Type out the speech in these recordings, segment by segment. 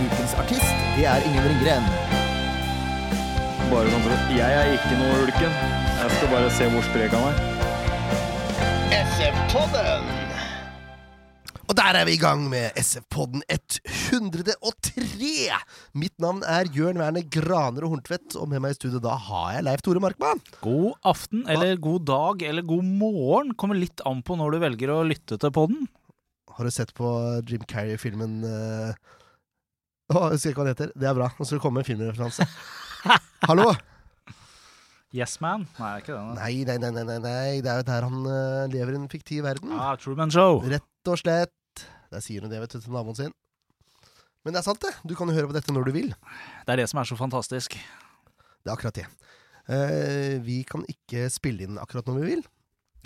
Ukens artist, det er Ingen Ringgren. Bare sånn for at Jeg er ikke noe ulken. Jeg skal bare se hvor sprek han er. SF-podden! Og der er vi i gang med SF-podden 103! Mitt navn er Jørn Werner Graner og Horntvedt, og med meg i studio da har jeg Leif Tore Markmann. God aften, eller god dag, eller god morgen. Kommer litt an på når du velger å lytte til podden. Har du sett på Jim Carrey-filmen uh... Å, jeg husker ikke hva han heter. Det er bra. Nå skal det komme en filmreferanse. Hallo! Yes Man? Nei, ikke det. Nei, nei, nei, nei, nei, nei. det er jo der han uh, lever i en fiktiv verden. Ah, Truman Show. Rett og slett. Der sier hun det, vet du, til naboen sin. Men det er sant, det. Du kan jo høre på dette når du vil. Det er det som er så fantastisk. Det er akkurat det. Eh, vi kan ikke spille inn akkurat når vi vil.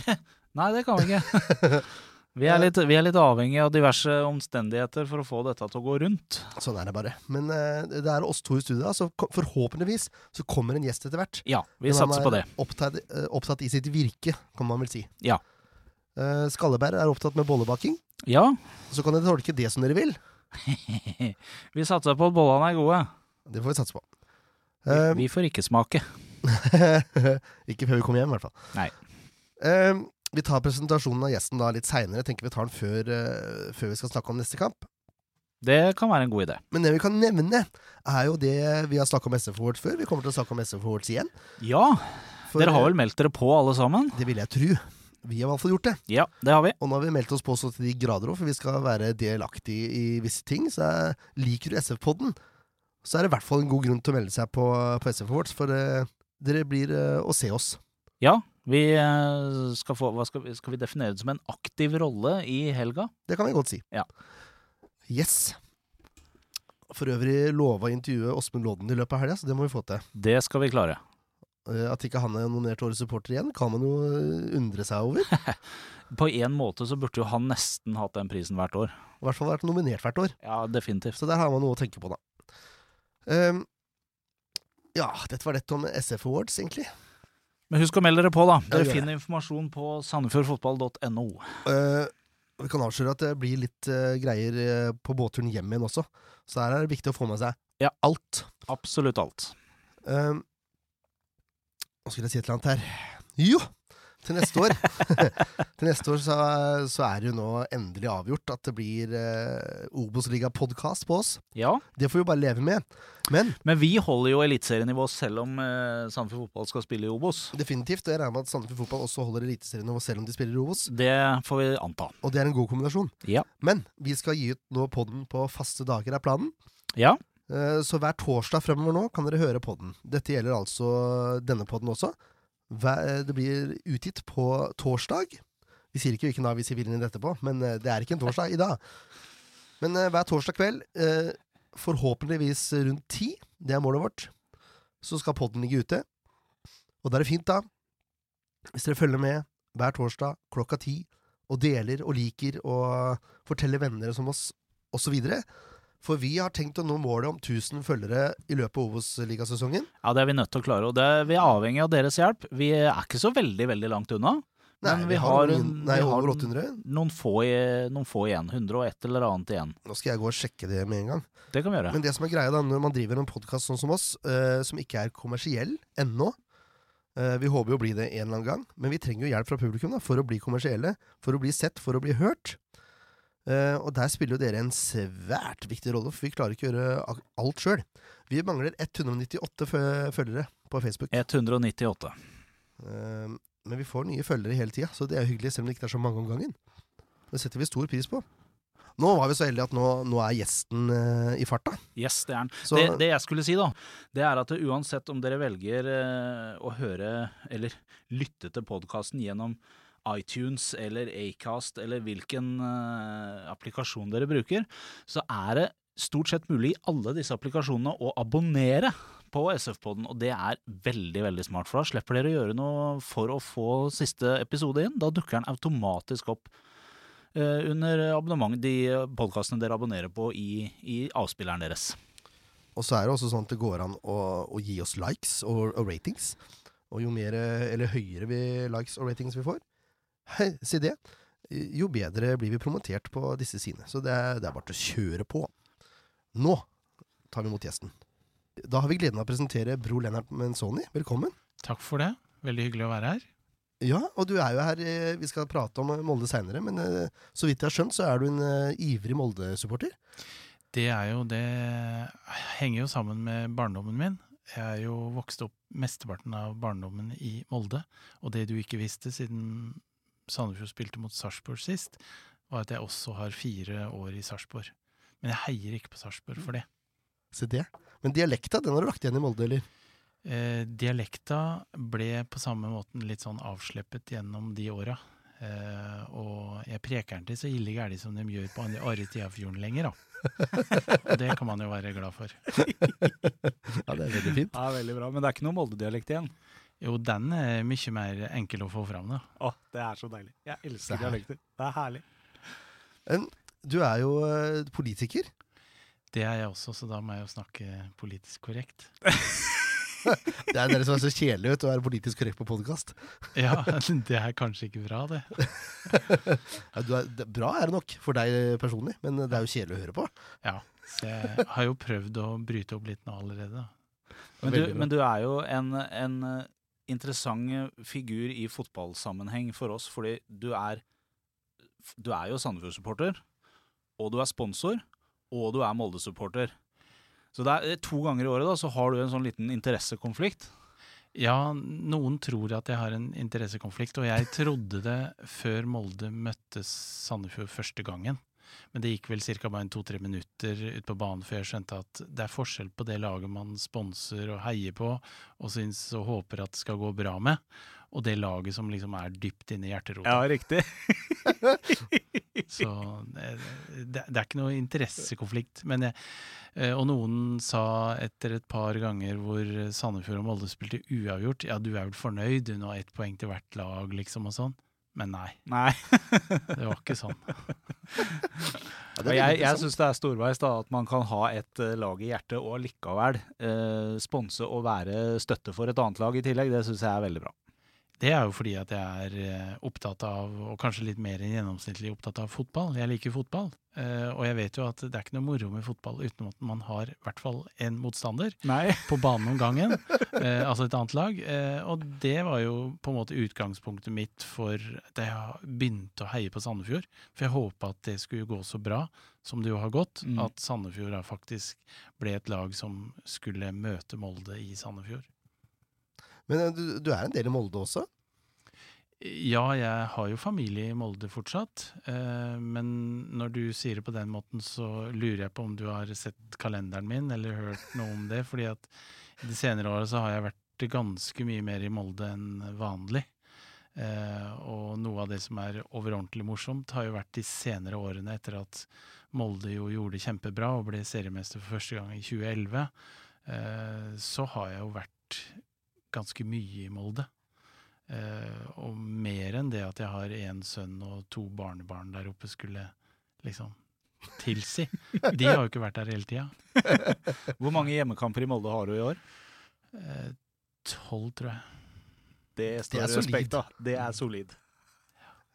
Nei, det kan vi ikke. Vi er, litt, vi er litt avhengig av diverse omstendigheter for å få dette til å gå rundt. Sånn er det bare. Men uh, det er oss to i studio, så forhåpentligvis så kommer en gjest etter hvert. Ja, vi Men satser er på det. Opptatt, uh, opptatt i sitt virke, kan man vel si. Ja. Uh, Skalleberg er opptatt med bollebaking. Ja, Så kan dere tolke det som dere vil. vi satser på at bollene er gode. Det får vi satse på. Vi, vi får ikke smake. ikke før vi kommer hjem, i hvert fall. Nei. Eh, vi tar presentasjonen av gjesten da litt seinere. Tenker vi tar den før, uh, før vi skal snakke om neste kamp. Det kan være en god idé. Men det vi kan nevne, er jo det vi har snakket om SF Awards før. Vi kommer til å snakke om SF Awards igjen. Ja, For, dere har vel meldt dere på alle sammen? Det vil jeg tro. Vi har i hvert fall gjort det. Ja, det har vi. Og nå har vi meldt oss på så til de grader òg, for vi skal være delaktige i visse ting. Så jeg, liker du SF-podden, så er det i hvert fall en god grunn til å melde seg på, på SF Awards, for uh, dere blir uh, å se oss. Ja, vi eh, skal få skal vi, skal vi definere det som en aktiv rolle i helga? Det kan vi godt si. Ja. Yes. For øvrig lova å intervjue Åsmund Lodden i løpet av helga, så det må vi få til. Det skal vi klare. Eh, At ikke han er nominert Årets supporter igjen, kan man jo eh, undre seg over. På en måte så burde jo han nesten hatt den prisen hvert år. hvert fall vært nominert hvert år. Ja, definitivt. Så der har man noe å tenke på, da. Um, ja, dette var dette om SF Awards, egentlig. Men husk å melde dere på, da. Dere finner informasjon på sandefjordfotball.no. Uh, vi kan avsløre at det blir litt uh, greier eh, på båtturen hjem igjen også. Så her er det viktig å få med seg Ja. alt. Absolutt alt. Uh, Nå skulle jeg si et eller annet her. Jo! Til neste år Neste år så, så er det jo nå endelig avgjort at det blir eh, Obos-liga-podkast på oss. Ja, Det får vi jo bare leve med. Men men vi holder jo eliteserienivå selv om eh, Sandefjord Fotball skal spille i Obos. definitivt, og jeg regner med at Sandefjord Fotball også holder eliteserienivå selv om de spiller i Obos. Det får vi anta. Og det er en god kombinasjon. Ja. Men vi skal gi ut nå podden på faste dager, er planen. Ja, Eh, Så hver torsdag fremover nå kan dere høre podden. Dette gjelder altså denne podden også. Hver- Det blir utgitt på torsdag. Vi sier ikke hvilken dag vi sier i dette på, men eh, det er ikke en torsdag i dag. Men eh, hver torsdag kveld, eh, forhåpentligvis rundt ti, det er målet vårt, så skal podden ligge ute. Og da er det fint, da, hvis dere følger med hver torsdag klokka ti, og deler og liker og forteller venner som oss, osv. For vi har tenkt å nå målet om 1000 følgere i løpet av Obos-ligasesongen. ja det er vi nødt til å klare. Og det, vi er avhengig av deres hjelp. Vi er ikke så veldig, veldig langt unna. Men vi har noen, en- nei, vi har over en- 800. Noen få, noen få igjen. 101 eller annet igjen. Nå skal jeg gå og sjekke det med en gang. Det kan vi gjøre. Men det som er greia da, når man driver en podkast sånn som oss, uh, som ikke er kommersiell ennå uh, Vi håper jo å bli det en eller annen gang, men vi trenger jo hjelp fra publikum da, for å bli kommersielle. For å bli sett, for å bli hørt. Uh, og der spiller jo dere en svært viktig rolle, for vi klarer ikke å gjøre alt sjøl. Vi mangler 198 følgere på Facebook. 198. Eh, men vi får nye følgere hele tida, så det er jo hyggelig, selv om det ikke er så mange om gangen. Det setter vi stor pris på. Nå var vi så heldige at nå, nå er gjesten uh, i farta. Yes, det er. Så Det, det jeg skulle si, da, det er at det, uansett om dere velger uh, å høre eller lytte til podkasten gjennom iTunes eller Acast eller hvilken uh, applikasjon dere bruker, så er det stort sett mulig i alle disse applikasjonene å abonnere på SF-poden, og det er veldig veldig smart. For da slipper dere å gjøre noe for å få siste episode inn. Da dukker den automatisk opp eh, under abonnement, de podkastene dere abonnerer på i, i avspilleren deres. Og så er det også sånn at det går an å, å gi oss likes og, og ratings. Og jo mer, eller høyere vi likes og ratings vi får, hei, si det, jo bedre blir vi promotert på disse sidene. Så det det er bare til å kjøre på. Nå tar vi imot gjesten. Da har vi gleden av å presentere Bro Lennart Menzoni. Velkommen. Takk for det. Veldig hyggelig å være her. Ja, og du er jo her eh, Vi skal prate om Molde seinere, men eh, så vidt jeg har skjønt, så er du en eh, ivrig Molde-supporter. Det er jo Det henger jo sammen med barndommen min. Jeg er jo vokst opp mesteparten av barndommen i Molde. Og det du ikke visste siden Sandefjord spilte mot Sarpsborg sist, var at jeg også har fire år i Sarpsborg. Men jeg heier ikke på Sarpsborg for det. Se det. Men dialekta, den har du lagt igjen i Molde, eller? Eh, dialekta ble på samme måten litt sånn avsleppet gjennom de åra. Eh, og jeg preker den til så ille gæli som de gjør på andre Tiafjorden lenger, da. Og det kan man jo være glad for. Ja, det er veldig fint. Ja, Veldig bra, men det er ikke noe Molde-dialekt igjen. Jo, den er mye mer enkel å få fram, da. Å, det er så deilig. Jeg elsker dialekter. Det er herlig. Du er jo eh, politiker. Det er jeg også, så da må jeg jo snakke politisk korrekt. Det er dere som er så kjedelige ut å være politisk korrekt på podkast. Ja, det er kanskje ikke bra, det. Ja, du er- det- bra er det nok for deg personlig, men det er jo kjedelig å høre på. Ja, så jeg har jo prøvd å bryte opp litt nå allerede. Men du, men du er jo en, en eh, interessant figur i fotballsammenheng for oss, fordi du er Du er jo Sandefjord-supporter, og du er sponsor, og du er Molde-supporter. Så det er eh, to ganger i året da, så har du en sånn liten interessekonflikt. Ja, noen tror at jeg har en interessekonflikt, og jeg trodde det før Molde møtte Sandefjord første gangen. Men det gikk vel ca. bare to-tre minutter ut på banen før jeg skjønte at det er forskjell på det laget man sponser og heier på, og syns og håper at det skal gå bra med, og det laget som liksom er dypt inne i hjerterota. riktig. Så det, det, er ikke noe interessekonflikt. Men jeg, eh, og noen sa etter et par ganger hvor Sandefjord og Molde spilte uavgjort, ja, du er vel fornøyd, du nå har ett poeng til hvert lag, liksom, og sånn. Men nei, Nei. det var ikke sånn. Ja, jeg jeg syns det er storveis da, at man kan ha et eh, lag i hjertet og likevel eh, sponse og være støtte for et annet lag i tillegg. Det syns jeg er veldig bra. Det er jo fordi at jeg er eh, opptatt av, og kanskje litt mer enn gjennomsnittlig opptatt av fotball. Jeg liker fotball, eh, og jeg vet jo at det er ikke noe moro med fotball uten at man har i hvert fall en motstander. Nei. på banen om gangen, eh, altså et annet lag. Og det var jo på en måte utgangspunktet mitt for da jeg begynte å heie på Sandefjord. For jeg håpa at det skulle gå så bra som det jo har gått, Mm. at Sandefjord faktisk ble et lag som skulle møte Molde i Sandefjord. Men eh, du, du er en del i Molde også? Ja, jeg har jo familie i Molde fortsatt, eh, men når du sier det på den måten, så lurer jeg på om du har sett kalenderen min, eller hørt noe om det, fordi at i de senere årene så har jeg vært ganske mye mer i Molde enn vanlig. Eh, og noe av det som er overordentlig morsomt, har jo vært de senere årene etter at Molde jo gjorde det kjempebra og ble seriemester for første gang i 2011. Eh, så har jeg jo vært ganske mye i Molde. Uh, og mer enn det at jeg har én sønn og to barnebarn der oppe, skulle liksom tilsi. De har jo ikke vært der hele tida. Hvor mange hjemmekamper i Molde har du i år? Eh, Tolv, tror jeg. Det står er det respekt av. Det er solid.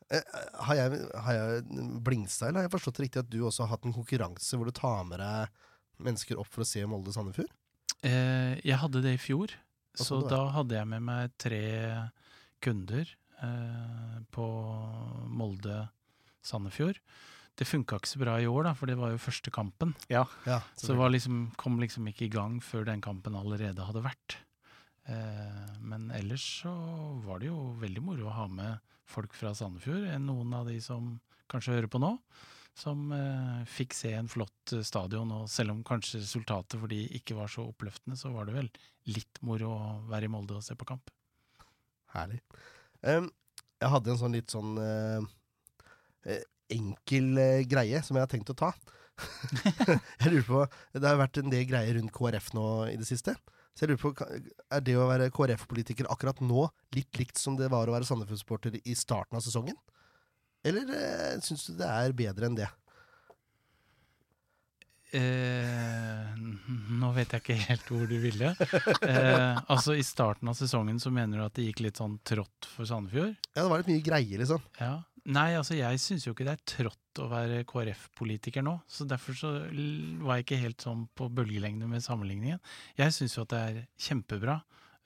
Eh, Har jeg, har jeg blingstyle? Har jeg forstått det riktig at du også har hatt en konkurranse hvor du tar med deg mennesker opp for å se Molde Sandefjord? Eh, jeg hadde det i fjor, så da hadde jeg med meg tre kunder eh, på Molde Sandefjord. Det funka ikke så bra i år, da, for det var jo første kampen. Ja, Så det var liksom, kom liksom ikke i gang før den kampen allerede hadde vært. Eh, men ellers så var det jo veldig moro å ha med folk fra Sandefjord. Noen av de som kanskje hører på nå, som eh, fikk se en flott eh, stadion. Og selv om kanskje resultatet for de ikke var så oppløftende, så var det vel litt moro å være i Molde og se på kamp. Herlig. Um, jeg hadde en sånn litt sånn eh, enkel uh, greie som jeg har tenkt å ta. jeg lurer på, Det har vært en del greier rundt KrF nå i det siste. Så jeg lurer på, Er det å være KrF-politiker akkurat nå litt likt som det var å være Sandefjord-supporter i starten av sesongen? Eller eh, syns du det er bedre enn det? Eh, nå vet jeg ikke helt hvor du ville. Eh, altså I starten av sesongen så mener du at det gikk litt sånn trått for Sandefjord? Ja, det var litt mye greier, liksom. Ja. Nei, altså jeg syns jo ikke det er trått å være KrF-politiker nå. Så derfor så var jeg ikke helt sånn på bølgelengde med sammenligningen. Jeg syns jo at det er kjempebra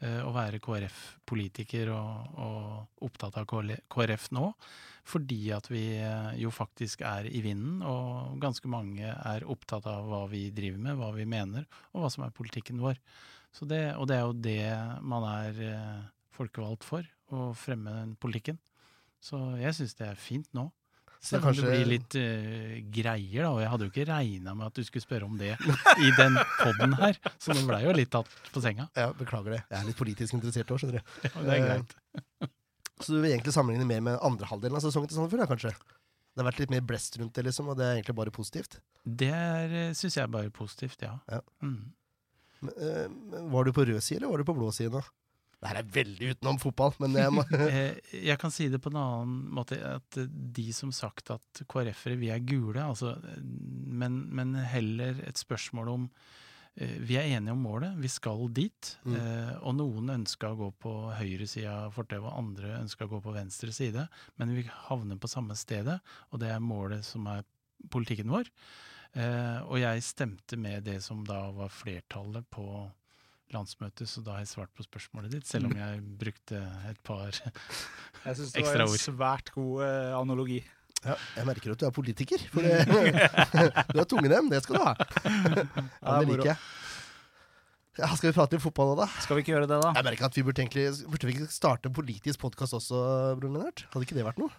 eh, å være KrF-politiker og, og opptatt av KrF nå. Fordi at vi eh, jo faktisk er i vinden, og ganske mange er opptatt av hva vi driver med, hva vi mener, og hva som er politikken vår. Så det, og det er jo det man er eh, folkevalgt for, å fremme den politikken. Så jeg syns det er fint nå. Selv om kanskje- det blir litt uh, greier, da. Og jeg hadde jo ikke regna med at du skulle spørre om det i den poden her. Så nå blei jo litt tatt på senga. Ja, Beklager det. Jeg er litt politisk interessert òg, skjønner du. Ja, det er greit. Så du vil egentlig sammenligne mer med andre halvdelen av sesongen til Sandefjord, da, kanskje? Det har vært litt mer blest rundt det, liksom, og det er egentlig bare positivt. Det syns jeg er bare positivt, ja. Ja. Mm. Men, uh, var du på rød side, eller var du på blå side nå? Det her er veldig utenom fotball, men jeg må Eh, Jeg kan si det på en annen måte, at eh, de som sagt at KrF-ere, vi er gule, altså, eh, men, men heller et spørsmål om eh, Vi er enige om målet, vi skal dit. Mm. eh, Og noen ønska å gå på høyre side av fortauet, og andre ønska å gå på venstre side. Men vi havner på samme stedet, og det er målet som er politikken vår. Eh, Og jeg stemte med det som da var flertallet på landsmøtet, så da har jeg svart på spørsmålet ditt, selv om jeg brukte et par ekstra ord. Jeg syns det var en svært god eh, analogi. Ja, Jeg merker at du er politiker, for det, du har tungenem, det skal du ha. Ja, det liker jeg. Ja, skal vi prate litt fotball nå, da? Skal vi ikke gjøre det, da? Jeg merker at vi burde egentlig Burde vi ikke starte en politisk podkast også, broren Lennart? Hadde ikke det vært noe?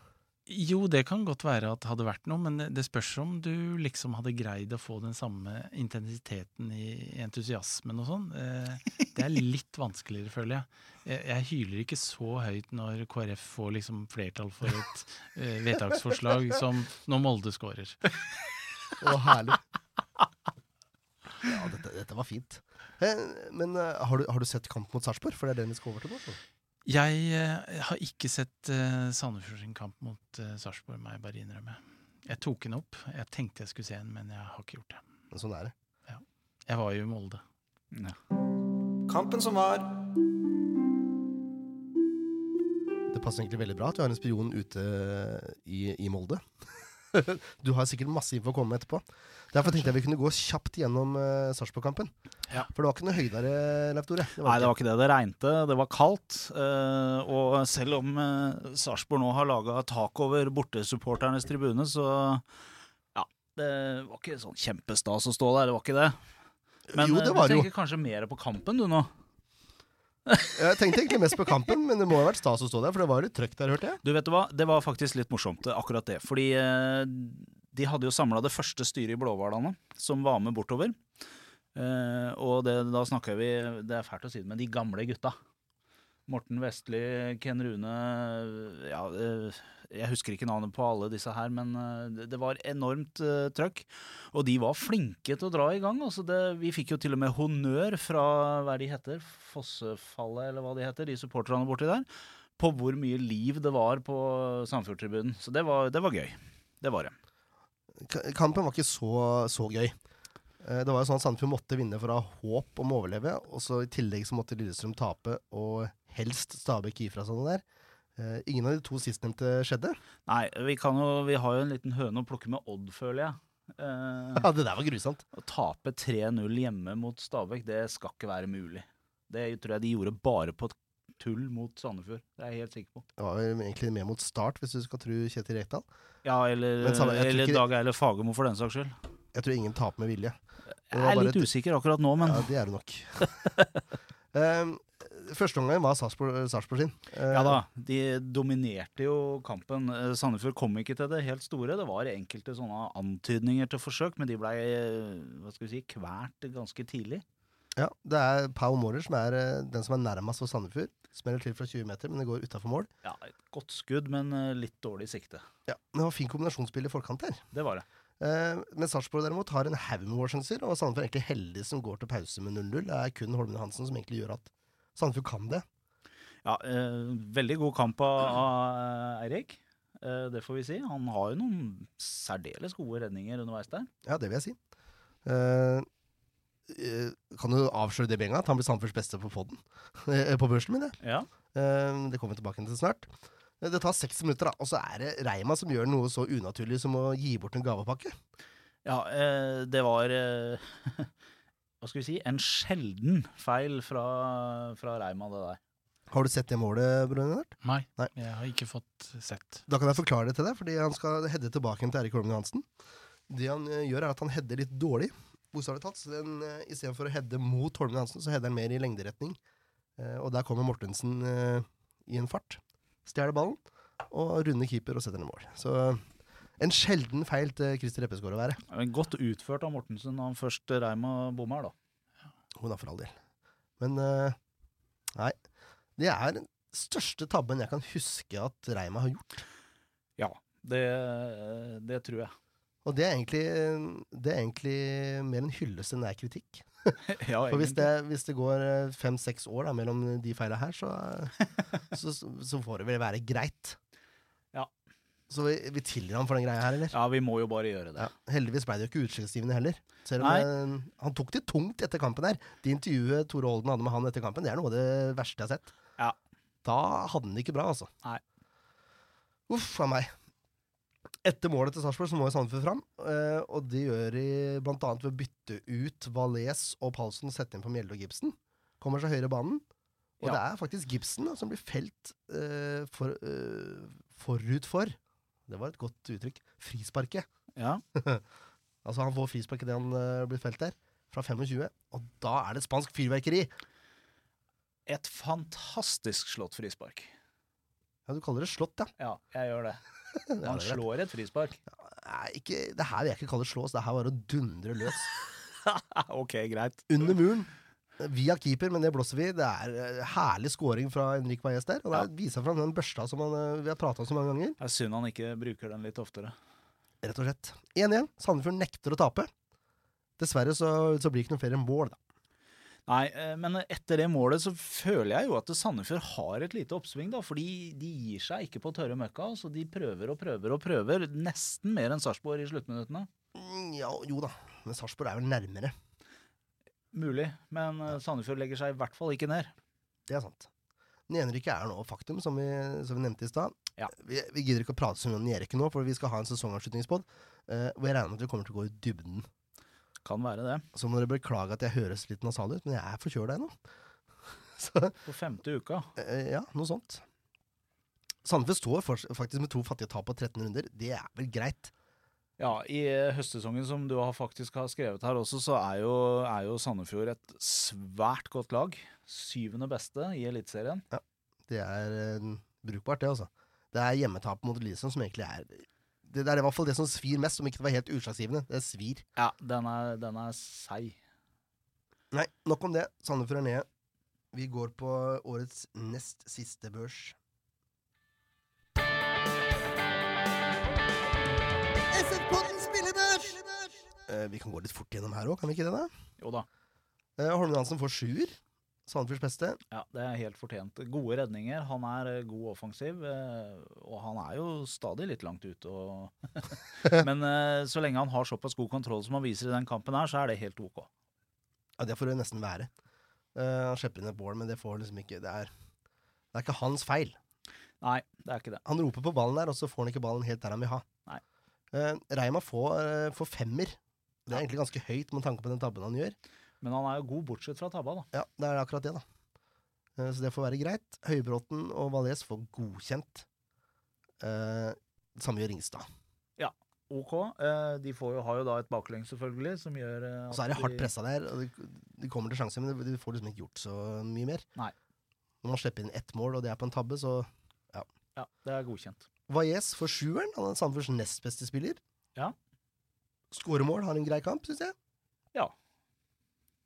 Jo, det kan godt være at det hadde vært noe, men det- spørs om du liksom hadde greid å få den samme intensiteten i entusiasmen og sånn. Eh, Det er litt vanskeligere, føler jeg. Jeg, hyler ikke så høyt når KrF får liksom flertall for et eh, vedtaksforslag som når Molde scorer. Å, herlig. Ja, dette, dette var fint. Eh, Men har du, har du sett kamp mot Sarpsborg? For det er den vi skal over til nå. Jeg eh, har ikke sett uh, Sandefjord sin kamp mot uh, Sarpsborg, må jeg bare innrømme. Jeg tok den opp. Jeg tenkte jeg skulle se den, men jeg har ikke gjort det. Men sånn er det. Jeg var jo i Molde. Ja. Kampen som var. Det passer egentlig veldig bra at vi har en spion ute i, i Molde. Du har sikkert masse info å komme med etterpå. Derfor tenkte jeg vi kunne gå kjapt gjennom uh, Sarpsborg-kampen. Ja. For det var ikke noe høydere, Leif Tore. Nei, Nei, det var ikke det. Det regnte, det var kaldt. Uh, og selv om uh, Sarpsborg nå har laga tak over bortesupporternes tribune, så ja, det var ikke sånn kjempestas å stå der. Det var ikke det. Men jo, det var du tenker kanskje mer på kampen du nå? Jeg tenkte egentlig mest på kampen, men det må ha vært stas å stå der, for det var litt trøkk der, hørte jeg. Du vet du hva, det var faktisk litt morsomt, akkurat det. Fordi eh, de hadde jo samla det første styret i Blåhvalane, som var med bortover. Eh, og det, da snakker vi, det er fælt å si det, men de gamle gutta. Morten Vestli, Ken Rune ja, eh, Jeg husker ikke navnet på alle disse her, men eh, det, var enormt eh, trøkk. Og de var flinke til å dra i gang. Altså det, vi fikk jo til og med honnør fra hva de heter, Fossefallet, eller hva de heter, de supporterne borti der på hvor mye liv det var på Sandefjord-tribunen. Så det var, det var gøy. Det var det. Kampen var ikke så, så gøy. Det var jo sånn at Sandefjord måtte vinne for å ha håp om å overleve, og så i tillegg så måtte Lillestrøm tape, og helst Stabæk gi fra seg noe der. Uh, Ingen av de to sistnevnte skjedde. Nei, vi, kan jo, vi har jo en liten høne å plukke med Odd, føler jeg. Uh, Ja, det der var grusomt. å tape 3-0 hjemme mot Stabæk, det skal ikke være mulig. Det tror jeg de gjorde bare på tull mot Sandefjord. Det er jeg helt sikker på. Det var egentlig mer mot start, hvis du skal tro Kjetil Rekdal. Ja, eller, Men samme- jeg tror eller ikke- Dag Eile Fagermo for den saks skyld. Jeg tror ingen taper med vilje. Jeg er litt et- usikker akkurat nå, men Ja, det er det nok. um, første omgang var Sarpsborg sin. Eh, Ja da, de dominerte jo kampen. Eh, Sandefjord kom ikke til det helt store. Det var enkelte sånne antydninger til forsøk, men de blei vi si, kvært ganske tidlig. Ja, Det er Pau Mårer som er eh, den som er nærmest for Sandefjord. Smeller til fra 20 meter, men det går utafor mål. Ja, et Godt skudd, men eh, litt dårlig sikte. Ja, Det var fin kombinasjonsspill i forkant her. Det var det. Eh, men Sarpsborg derimot har en haug med målsjanser, og Sandefjord er egentlig heldig som går til pause med 0-0. Det er kun Holmen Hansen som egentlig gjør at Sandefjord kan det. Ja, eh, veldig god kamp av av Eirik. Eh, det får vi si. Han har jo noen særdeles gode redninger underveis der. Ja, det vil jeg si. Eh, eh, kan du avsløre det med en gang? At han blir Sandefjords beste på podden? Eh, på børsen min, det. Ja. Eh, det kommer vi tilbake til snart. Eh, Det tar seks minutter, da, og så er det Reima som gjør noe så unaturlig som å gi bort en gavepakke. Ja, eh, det var eh, Hva skal vi si? En sjelden feil fra, fra Reima, det der. Har du sett det målet, Brun Nei, Nei. jeg har ikke fått sett. Da kan jeg forklare det til deg, fordi han skal hedde tilbake til Erik Holmen Hansen. Det han eh, gjør, er at han header litt dårlig, bokstavelig talt. Så den, eh, Istedenfor å heade mot Holmen Hansen, så header han mer i lengderetning. Eh, og der kommer Mortensen i en fart. Stjeler ballen, og runder keeper og setter den i mål. Så en sjelden feil til Christer Eppesgaard å være. Godt utført av Mortensen når han først Reima bommer, da. Hun er for all del. Men uh, nei. Det er den største tabben jeg kan huske at Reima har gjort. Ja, det, det tror jeg. Og det er egentlig, det er egentlig mer en hyllest enn det er kritikk. ja, For hvis det, hvis det går fem-seks år da, mellom de feila her, så, så, så får det vel være greit. Så vi, vi tilgir ham for den greia her, eller? Ja, vi må jo bare gjøre det. Ja. Heldigvis ble det jo ikke utslagsgivende heller. Selv om Nei. eh, han tok det tungt etter kampen her. Det intervjuet Tore Holden hadde med han etter kampen, det er noe av det verste jeg har sett. Ja. Da hadde han det ikke bra, altså. Nei. Uff a meg. Etter målet til Sarpsborg så må jo Sandefjord fram, eh, og det gjør de blant annet ved å bytte ut Valais og Palsen og sette inn på Mjelde og Gibson. Kommer seg høyre i banen. Og Ja. det er faktisk Gibson da, som blir felt uh, for, uh, forut for Det var et godt uttrykk. Frisparket. Ja. Altså Han får frispark idet han uh, blir felt der, fra 25. Og da er det spansk fyrverkeri! Et fantastisk slått frispark. Ja, Du kaller det slått, ja. Ja, jeg gjør det. Han slår et frispark. Nei, ikke, det her vil jeg ikke kalle slås, det her var å dundre løs. ok, greit. Under muren. Via keeper, men det blåser vi. Det er eh, herlig scoring fra Henrik Majes der. Og der viser han fram den børsta som han, eh, vi har prata om så mange ganger. Det er synd han ikke bruker den litt oftere. Rett og slett. 1-1. Sandefjord nekter å tape. Dessverre så, så blir det ikke noen flere mål, da. Nei, eh, men etter det målet så føler jeg jo at Sandefjord har et lite oppsving, da. Fordi de gir seg ikke på tørre møkka. Så de prøver og prøver og prøver. Nesten mer enn Sarpsborg i sluttminuttene. Mm, Ja, jo da. Men Sarpsborg er vel nærmere. Mulig. Men eh, Sandefjord legger seg i hvert fall ikke ned. Det er sant. Nedrykket er nå faktum, som vi, som vi nevnte i stad. Ja. Vi, vi gidder ikke å prate så mye om nedrykket nå, for vi skal ha en sesongavslutningspod. Uh, hvor jeg regner med at vi kommer til å gå i dybden. Kan være det. Så må dere beklage at jeg høres litt nasal ut, men jeg er forkjøla ennå. På femte uka. Uh, ja, noe sånt. Sandefjord står for, faktisk med to fattige tap på 13 runder. Det er vel greit. Ja, i eh, høstsesongen som du har faktisk har skrevet her også, så er jo, er jo Sandefjord et svært godt lag. Syvende beste i Eliteserien. Det er uh, brukbart, det, altså. Det er hjemmetap mot Lillestrøm som egentlig er det, det er i hvert fall det som svir mest, om ikke det var helt utslagsgivende. Det svir. Ja, den er, den er seig. Nei, nok om det. Sandefjord er nede. Vi går på årets nest siste børs. Vi kan gå litt fort gjennom her òg, kan vi ikke det? da? Jo da. Eh, Holmen Hansen får sjuer. Sandefjords beste. Ja, det er helt fortjent. Gode redninger. Han er eh, god offensiv, eh, og han er jo stadig litt langt ute. Og Men eh, så lenge han har såpass god kontroll som han viser i den kampen her, så er det helt ok. Ja, det får det nesten være. Eh, han slipper inn et bål, men det får liksom ikke Det er, det er ikke hans feil. Nei, det er ikke det. Han roper på ballen der, og så får han ikke ballen helt der han vil ha. Nei. Eh, Reima får, eh, får femmer. Det er egentlig ganske høyt med tanke på den tabben han gjør. Men han er jo god bortsett fra tabba, da. Ja, det er akkurat det, da. Eh, Så det får være greit. Høybråten og Valais får godkjent. Eh, samme gjør Ringstad. Ok. Eh, de får jo, har jo da et baklengs, selvfølgelig, som gjør eh, Og så er det hardt pressa der, og de, de kommer til sjanser, men de, får liksom ikke gjort så mye mer. Nei. Når man slipper inn ett mål, og det er på en tabbe, så Ja, det er godkjent. Valais får sjueren. Han er Sandefjords nest beste spiller. Ja. Skåremål, har en grei kamp, syns jeg. Ja.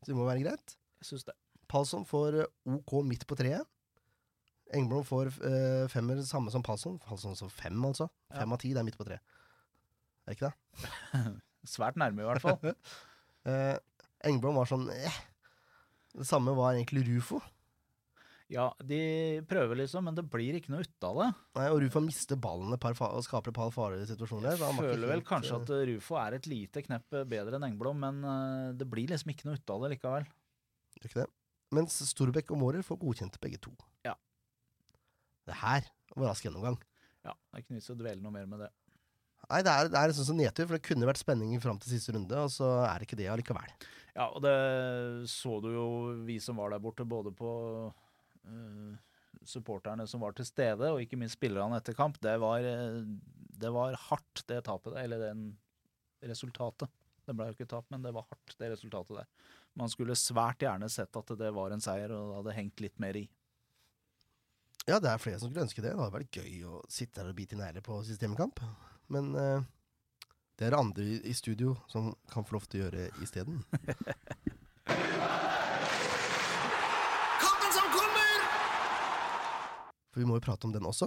Så det må være greit. Jeg syns det. Palsson får eh, OK midt på treet. Engblom får øh, femmer, samme som Palsson. Palsson så fem, altså. Fem av ti, det er midt på tre. Er det ikke det? Svært nærme, i hvert fall. uh, Engblom var sånn eh. Det samme var egentlig Rufo. Ja, de prøver liksom, men det blir ikke noe ut av det. Nei, og Rufo mister ballen og skaper et par farlige situasjoner. Jeg føler vel kanskje eh, at eh, Rufo er et lite knepp eh, bedre enn Engblom, men det blir liksom ikke noe ut av det likevel. Gjør ikke det. Mens Storbekk og Mårer får godkjent begge to. Ja. Det her var rask gjennomgang. Ja, Det er ikke nytt å dvele noe mer med det. Nei, det er, det er sånn som nedtur, for det kunne vært spenning fram til siste runde, og så er det ikke det allikevel. Ja, og det så du jo, vi som var der borte, både på supporterne som var til stede, og ikke minst spillerne etter kamp. Det var, eh, det var hardt, det tapet der, eller den resultatet. Det ble jo ikke tap, men det var hardt, det resultatet der. Man skulle svært gjerne sett at det var en seier, og det hadde hengt litt mer i. Ja, det er flere som skulle ønske det. Det hadde vært gøy å sitte der og bite i negler på systemkamp. Men eh, det er andre i, i studio som kan få lov til å gjøre isteden. Kampen som kommer! For vi må jo prate om den også.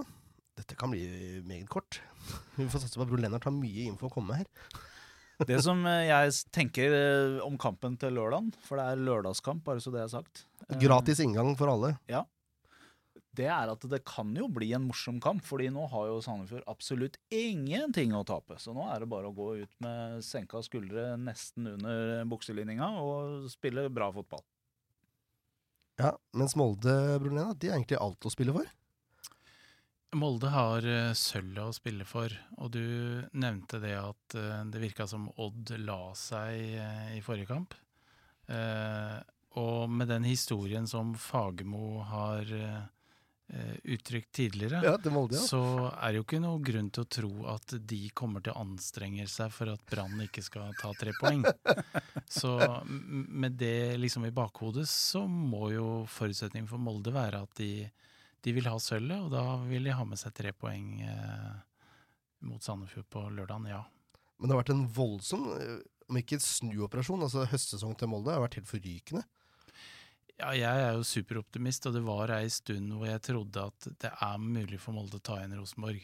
Dette kan bli meget kort. Vi får satse på at Bror Lennart har mye info å komme med her. Det som eh, jeg tenker eh, om kampen til lørdagen, for det er lørdagskamp, bare så det er sagt. eh, Gratis inngang for alle. Ja. det er at det kan jo bli en morsom kamp, fordi nå har jo Sandefjord absolutt ingenting å tape. Så nå er det bare å gå ut med senka skuldre nesten under bukselinninga og spille bra fotball. Ja, Mens Molde, Lennart, de har egentlig alt å spille for. Molde har uh, sølvet å spille for, og du nevnte det at eh, det virka som Odd la seg eh, i forrige kamp. Eh, og med den historien som Fagermo har eh, eh, uttrykt tidligere, Ja, Molde, ja. så er det jo ikke noe grunn til å tro at de kommer til å anstrenge seg for at Brann ikke skal ta tre poeng. Så med det liksom i bakhodet, så må jo forutsetningen for Molde være at de, de vil ha sølvet, og da vil de ha med seg tre poeng eh, mot Sandefjord på lørdagen, ja. Men det har vært en voldsom, eh, om ikke snuoperasjon, altså høstsesong til Molde har vært helt forrykende. Ja, jeg er jo superoptimist, og det var ei stund hvor jeg trodde at det er mulig for Molde å ta igjen Rosenborg.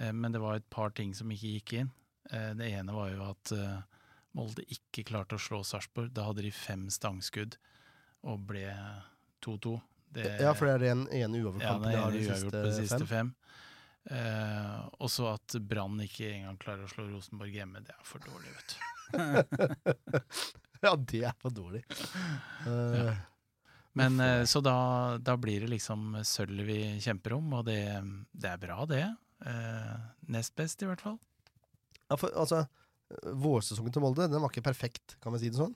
Eh, Men det var et par ting som ikke gikk inn. Det ene var jo at Molde ikke klarte å slå Sarpsborg. Da hadde de fem stangskudd og ble 2-2. Det- Ja, for det er den ene uavgjort ja, de har de siste fem. fem. Eh, og så at Brann ikke engang klarer å slå Rosenborg hjemme, det er for dårlig, vet du. Ja, det er for dårlig. Eh, Men eh, Så da, da blir det liksom sølvet vi kjemper om, og det, det er bra, det. Eh, nest best, i hvert fall. ja, for, altså, vårsesongen til Molde den var ikke perfekt, kan vi si det sånn?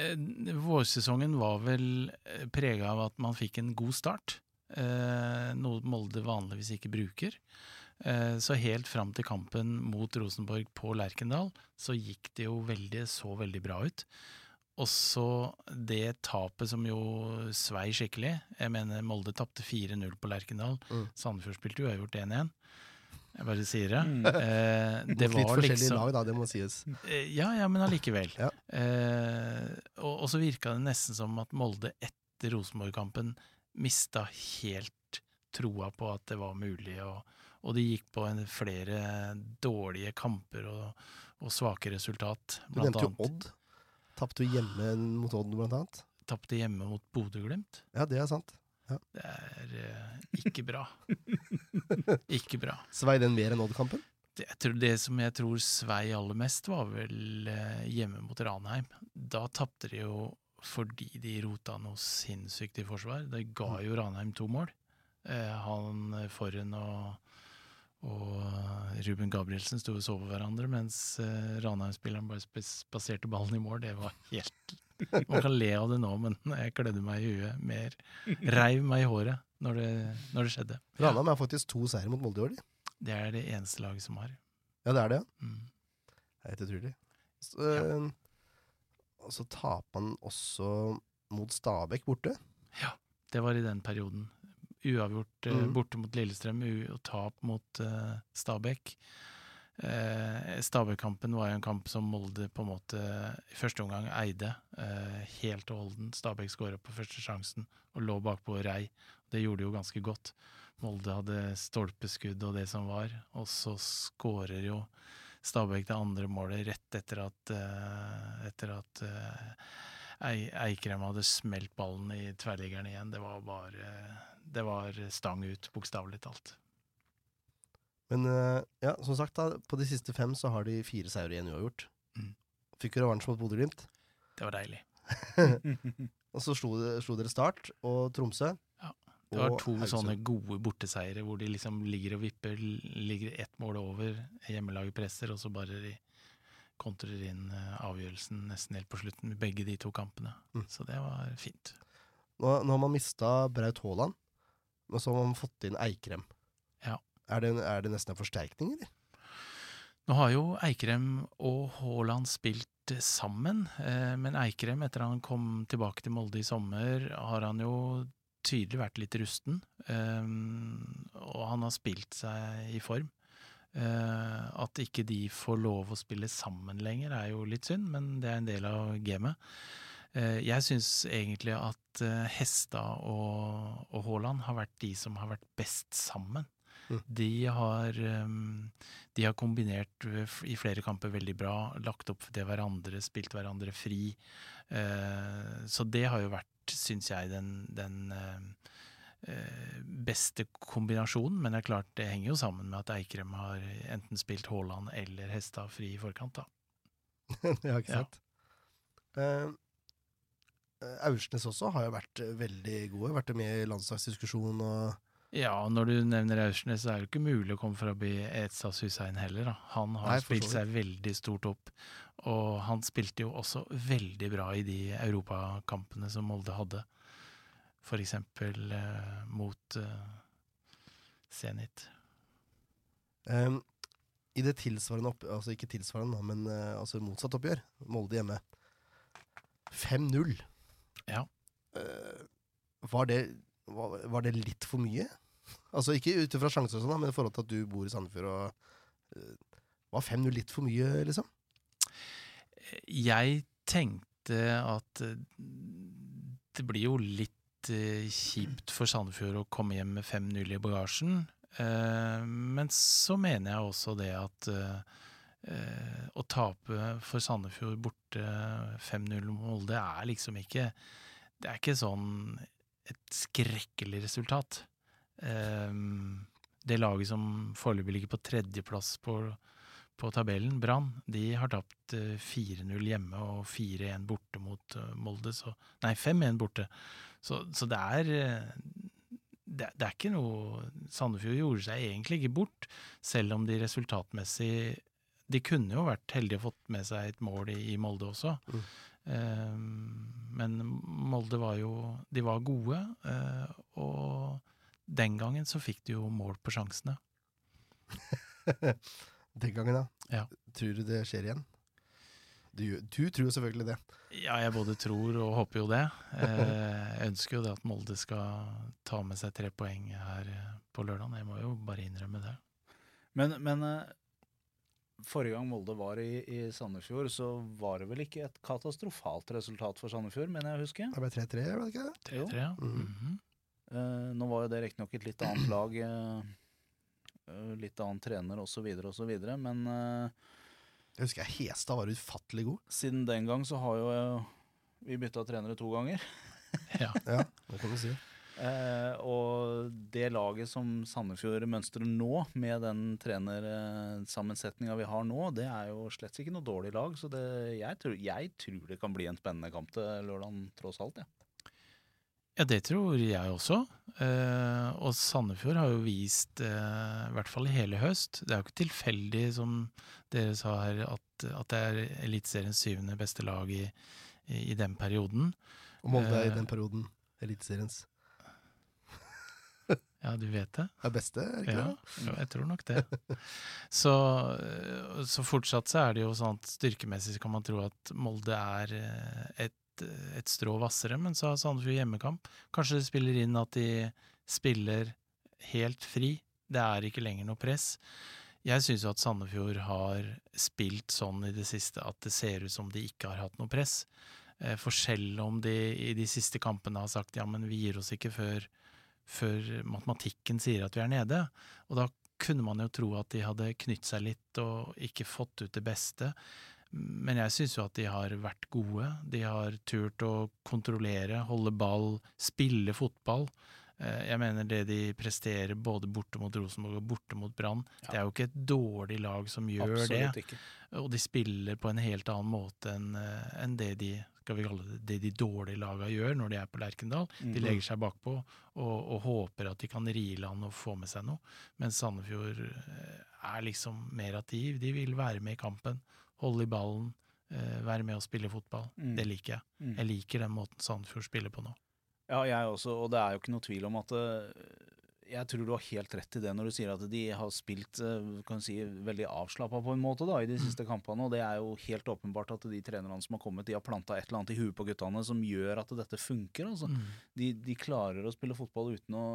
Eh, vårsesongen var vel prega av at man fikk en god start. Eh, noe Molde vanligvis ikke bruker. Eh, så helt fram til kampen mot Rosenborg på Lerkendal, så gikk det jo veldig, så veldig bra ut. Og så det tapet som jo svei skikkelig. Jeg mener Molde tapte 4-0 på Lerkendal. Mm. Sandefjord spilte uavgjort 1-1. Jeg bare sier det. Mm. Eh, det Mot litt var forskjellige liksom lag, da, det må sies. Eh, Ja, ja, men allikevel. Ja. Eh, og, og så virka det nesten som at Molde etter Rosenborg-kampen mista helt troa på at det var mulig, og, og de gikk på en, flere dårlige kamper og, og svake resultat. Du nevnte jo Odd. Tapte jo hjemme mot Odd, blant annet. Tapte hjemme mot Bodø-Glimt. Ja, det er sant. Det er eh, ikke bra. ikke bra. Svei den mer enn Odd-kampen? Det, det som jeg tror svei aller mest, var vel eh, hjemme mot Ranheim. Da tapte de jo fordi de rota noe sinnssykt i forsvar. Det ga jo Ranheim to mål. Eh, han foran Forhen og, og Ruben Gabrielsen sto og så på hverandre, mens eh, Ranheim-spilleren bare spaserte ballen i mål. Det var helt Man kan le av det nå, men jeg klødde meg i huet mer. Reiv meg i håret når det, når det skjedde. Ranheim har faktisk to seire mot Molde i år, de. Det er det eneste laget som har. Ja, det er det. Mm. Det er helt utrolig. Så, ja. Og så taper man også mot Stabæk borte. Ja, Det var i den perioden. Uavgjort eh, Mm. borte mot Lillestrøm og tap mot uh, Stabæk. Eh, Stabæk-kampen var jo en kamp som Molde på en måte i første omgang eide eh, helt og holden. Stabæk skåra på første sjansen og lå bakpå rei. Det gjorde jo ganske godt. Molde hadde stolpeskudd og det som var, og så skårer jo Stabæk det andre målet rett etter at, eh, etter at eh, Eikrem hadde smelt ballen i tverrliggeren igjen. Det var bare Det var stang ut, bokstavelig talt. Men eh, ja, som sagt, da, på de siste fem så har de fire seire igjen uavgjort. Mm. Fikk jo revansj mot Bodø-Glimt. Det var deilig. Og så slo, slo dere Start og Tromsø. Ja, Det var to Haugesund. sånne gode borteseiere hvor de liksom ligger og vipper, ligger ett mål over, hjemmelaget presser, og så bare de kontrer inn eh, avgjørelsen nesten helt på slutten med begge de to kampene. Mm. Så det var fint. Nå, nå har man mista Braut Haaland, men så har man fått inn Eikrem. Ja. Er det, er det nesten en forsterkning, eller? Nå har jo Eikrem og Haaland spilt sammen, eh, men Eikrem, etter han kom tilbake til Molde i sommer, har han jo tydelig vært litt rusten. eh, Og han har spilt seg i form. Eh, At ikke de får lov å spille sammen lenger, er jo litt synd, men det er en del av gamet. Jeg syns egentlig at Hestad og, og Haaland har vært de som har vært best sammen. Mm. De har um, de har kombinert uh, i flere kamper veldig bra, lagt opp til hverandre, spilt hverandre fri. Eh, så det har jo vært, syns jeg, den, den eh, eh, beste kombinasjonen. Men det er klart, det henger jo sammen med at Eikrem har enten spilt Haaland eller Hestad fri i forkant, da. ja, ikke Ja. sant? Eh, eh, Aursnes også har jo vært eh, veldig gode. Vært med i landslagsdiskusjon og Ja, når du nevner Aursnes, så er det jo ikke mulig å komme forbi Etsas Hussein heller. Da. Han har Nei, spilt seg veldig stort opp, og han spilte jo også veldig bra i de europakampene som Molde hadde. For eksempel eh, mot eh, Zenit. Um, I det tilsvarende opp, Altså ikke tilsvarende, men uh, altså motsatt oppgjør. Molde hjemme. 5-0. Ja. Uh, var, det, var, det litt for mye? Altså Ikke ut ifra sjanser, og sånn, men i forhold til at du bor i Sandefjord. og uh, Var 5-0 litt for mye, liksom? Jeg tenkte at eh, det blir jo litt uh, kjipt for Sandefjord å komme hjem med 5-0 i bagasjen. Uh, men så mener jeg også det at å tape for Sandefjord borte 5-0 mot Molde er liksom ikke Det er ikke sånn et skrekkelig resultat. Eh, det laget som foreløpig ligger på tredjeplass på på tabellen, Brann, de har tapt eh, 4-0 hjemme og 4-1 borte mot eh, Molde. Så, nei, 5-1 borte. Så, så det er eh, det, det er ikke noe Sandefjord gjorde seg egentlig ikke bort, selv om de resultatmessig De kunne jo vært heldige og fått med seg et mål i, i Molde også. Mm. Eh, men Molde var jo De var gode, eh, og den gangen så fikk de jo mål på sjansene. Den gangen, da. Ja. Tror du det skjer igjen? Du, du tror jo selvfølgelig det. Ja, jeg både tror og håper jo det. Eh, jeg ønsker jo det at Molde skal ta med seg tre poeng her på lørdag. Jeg må jo bare innrømme det. Men, men eh, forrige gang Molde var i, i Sandefjord, så var det vel ikke et katastrofalt resultat for Sandefjord, mener jeg å huske? Det ble 3-3, var det ikke det? Jo. Tre, ja. Mm -hmm. uh, nå var jo det riktignok et litt annet lag, eh, litt annen trener osv., osv., men uh, Jeg husker jeg Hestad var utfattelig god. siden den gang så har jo vi bytta trenere to ganger. ja. Ja, det kan du si. Eh, og det laget som Sandefjord mønstrer nå, med den trenersammensetninga vi har nå, det er jo slett ikke noe dårlig lag. Så det, jeg, tror, jeg tror det kan bli en spennende kamp til lørdag, tross alt. Ja. ja, det tror jeg også. Eh, og Sandefjord har jo vist, eh, i hvert fall i hele høst Det er jo ikke tilfeldig, som dere sa her, at, at det er Eliteseriens syvende beste lag i, i, i den perioden. Og Molde er i Eh. den perioden Eliteseriens Ja, du vet det? er beste, er det ikke Ja, det? jo, jeg tror nok det. Så, eh, så fortsatt så er det jo sånn at styrkemessig så kan man tro at Molde er eh, et, et strå hvassere, men så har Sandefjord hjemmekamp. Kanskje det spiller inn at de spiller helt fri. Det er ikke lenger noe press. Jeg syns jo at Sandefjord har spilt sånn i det siste at det ser ut som de ikke har hatt noe press. Eh, For selv om de i de siste kampene har sagt ja, men vi gir oss ikke før før matematikken sier at vi er nede. Og da kunne man jo tro at de hadde knytt seg litt og ikke fått ut det beste. Men jeg syns jo at de har vært gode. De har turt å kontrollere, holde ball, spille fotball. Eh, Jeg mener det de presterer både borte mot Rosenborg og borte mot Brann, det er jo ikke et dårlig lag som gjør det. Absolutt ikke. Og de spiller på en helt annen måte enn eh, enn det de skal vi kalle det, det de dårlige laga gjør når de er på Lerkendal. Mm. De legger seg bakpå og, og håper at de kan ri i land og få med seg noe. Mens Sandefjord eh, er liksom mer at de, de vil være med i kampen, holde i ballen, eh, være med og spille fotball. Mm. Det liker jeg. Mm. Jeg liker den måten Sandefjord spiller på nå. Ja, jeg også, og det er jo ikke noe tvil om at eh, Jeg tror du har helt rett i det når du sier at de har spilt eh, kan si, veldig avslappa på en måte da, i de siste kampene. Og det er jo helt åpenbart at de trenerne som har kommet, de har planta et eller annet i huet på guttene som gjør at dette funker. altså. Mm. De, de klarer å spille fotball uten å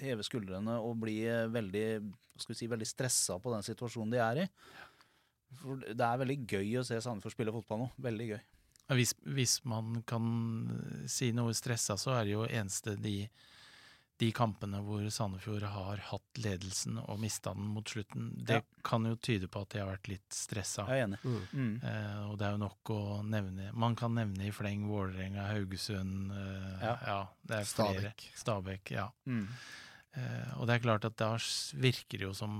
heve skuldrene og bli eh, veldig skal vi si, veldig stressa på den situasjonen de er i. For Det er veldig gøy å se Sandefjord spille fotball nå. Veldig gøy. Hvis, hvis man kan eh, si noe stressa, så er det jo eneste de, de kampene hvor Sandefjord har hatt ledelsen og mista den mot slutten. Det Ja. kan jo tyde på at de har vært litt stressa. Jeg er enig. Mm. Mm. Eh, og det er jo nok å nevne Man kan nevne i fleng Vålerenga, Haugesund eh, Ja. ja. det er flere. Stabæk. Stabæk. Ja. Mm. Eh, og det er klart at da virker det jo som,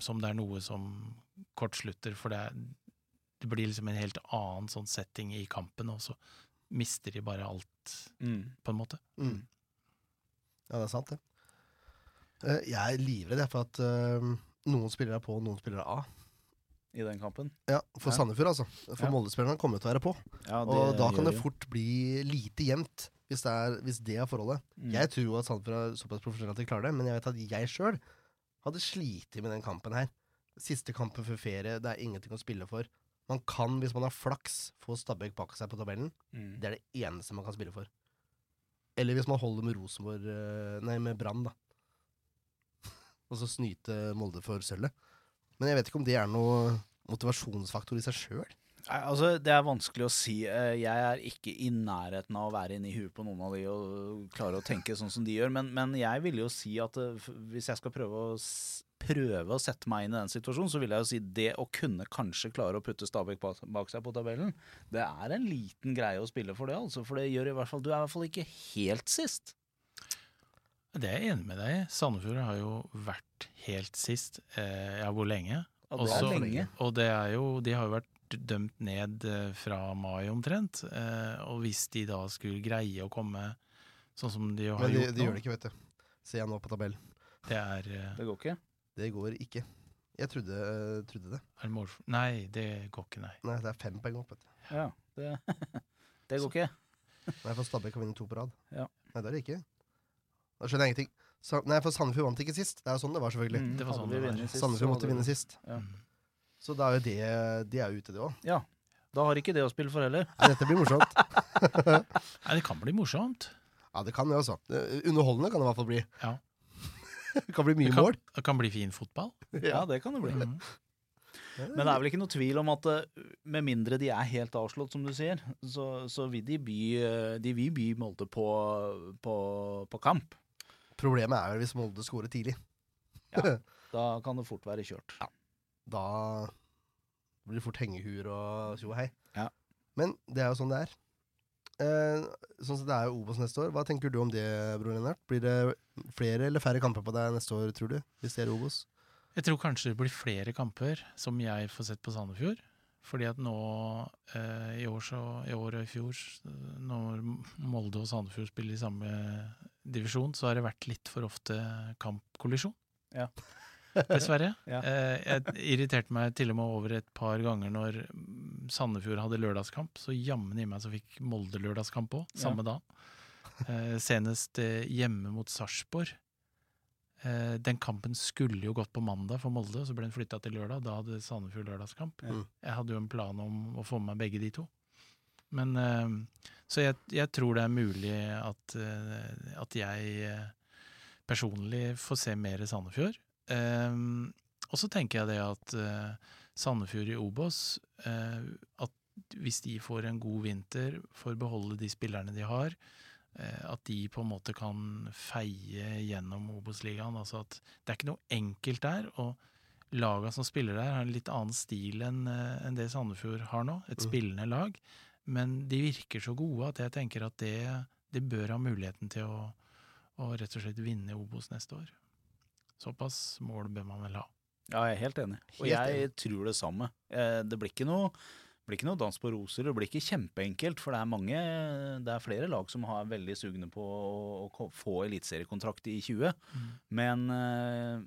som det er noe som kortslutter, for det, er, det blir liksom en helt annen sånn setting i kampen, og så mister de bare alt, Mm. på en måte. Mm. Ja, det er sant, det. Eh, Jeg er livredd jeg, for at eh, noen spillere er på, og noen spillere er av. I den kampen. Ja, For Ja. Sandefjord, altså. For Ja. Molde-spillerne kommer til å være på. Ja, Og da kan gjør det jo. fort bli lite jevnt, hvis det er, hvis det er forholdet. Mm. Jeg tror jo at Sandefjord er såpass profesjonelle at de klarer det, men jeg vet at jeg sjøl hadde slitt med den kampen her. Siste kampen før ferie, det er ingenting å spille for. Man kan, hvis man har flaks, få Stabæk bak seg på tabellen. Mm. Det er det eneste man kan spille for. Eller hvis man holder med Rosenborg eh, Nei, med Brann, da. Og så snyte Molde for sølvet. Men jeg vet ikke om det er noe motivasjonsfaktor i seg sjøl. Altså, Det er vanskelig å si. Eh, Jeg er ikke i nærheten av å være inni huet på noen av de og klare å tenke sånn som de gjør, men, men jeg ville jo si at eh, hvis jeg skal prøve å, prøve å sette meg inn i den situasjonen, så vil jeg jo si det å kunne kanskje klare å putte Stabæk bak, bak seg på tabellen, det er en liten greie å spille for det, altså. For det gjør i hvert fall Du er i hvert fall ikke helt sist. Det er jeg enig med deg i. Sandefjord har jo vært helt sist. Eh, ja, hvor lenge? Ja, det er Også- lenge. Og det er jo De har jo vært dømt ned eh, fra mai omtrent. Eh, og hvis de da skulle greie å komme sånn som de har Men de, gjort de gjør det ikke, vet du. Ser jeg nå på tabellen. Det er, eh, Det går ikke. Det går ikke. Jeg trodde, trodde det. er det. Nei, det går ikke, nei. Nei, det er fem poeng opp. vet du. Ja, det, det går ikke. Nei, for Stabæk kan vinne to på rad. Ja. Nei, det er det ikke. Da skjønner jeg ingenting. Sa nei, for Sandefjord vant ikke sist. Det er jo sånn det var, selvfølgelig. Mm, Det var sånn vi det var. sist, Sandefjord måtte vinne sist. Ja. Mm. Så da er jo det, De er jo ute, det òg. Ja. Da har ikke det å spille for heller. Nei, dette blir morsomt. Nei, det kan bli morsomt. Ja, det kan det, altså. Eh, Underholdende kan det i hvert fall bli. Ja. Det kan bli mye Det kan, mål. det kan bli fin fotball. Ja, det kan det bli. Mm. Men det er vel ikke noe tvil om at eh, med mindre de er helt avslått, som du sier, så, så vil de by, eh, de vil by Molde på, på, på kamp. Problemet er vel hvis Molde scorer tidlig. Da kan det fort være kjørt. Da blir det fort hengehuer og tjo og hei. Ja. Men det er jo sånn det er. Eh, sånn som det er jo Obos neste år. Hva tenker du om det, bror Lennart? Blir det flere eller færre kamper på deg neste år, tror du? Hvis det er Obos? Jeg tror kanskje det blir flere kamper som jeg får sett på Sandefjord. Fordi at nå eh, i år, så, i år og i fjor, når Molde og Sandefjord spiller i samme divisjon, så har det vært litt for ofte kampkollisjon. Ja. Dessverre. Ja. Eh, jeg irriterte meg til og med over et par ganger når mm, Sandefjord hadde lørdagskamp. Så jammen i meg så fikk Molde lørdagskamp òg, samme dag. Eh, senest eh, hjemme mot Sarpsborg. Den kampen skulle jo gått på mandag for Molde, så ble den flytta til lørdag. Da hadde Sandefjord lørdagskamp. Ja. Jeg hadde jo en plan om å få med meg begge de to. Men Så jeg, jeg tror det er mulig at, at jeg personlig får se mer Sandefjord. Eh, og så tenker jeg det at eh, Sandefjord i Obos eh, At hvis de får en god vinter, får beholde de spillerne de har, eh, at de på en måte kan feie gjennom Obos-ligaen. Altså at det er ikke noe enkelt der. og Laga som spiller der, har en litt annen stil enn en det Sandefjord har nå. Et Mm. spillende lag. Men de virker så gode at jeg tenker at det, de bør ha muligheten til å, å rett og slett vinne Obos neste år. Såpass mål bør man vel ha. Ja, jeg er helt enig. Og jeg jeg tror det samme. Eh, Det blir ikke noe blir ikke noe dans på roser. Det blir ikke kjempeenkelt, for det er mange Det er flere lag som har veldig sugne på å, å få eliteseriekontrakt i 20. Men eh,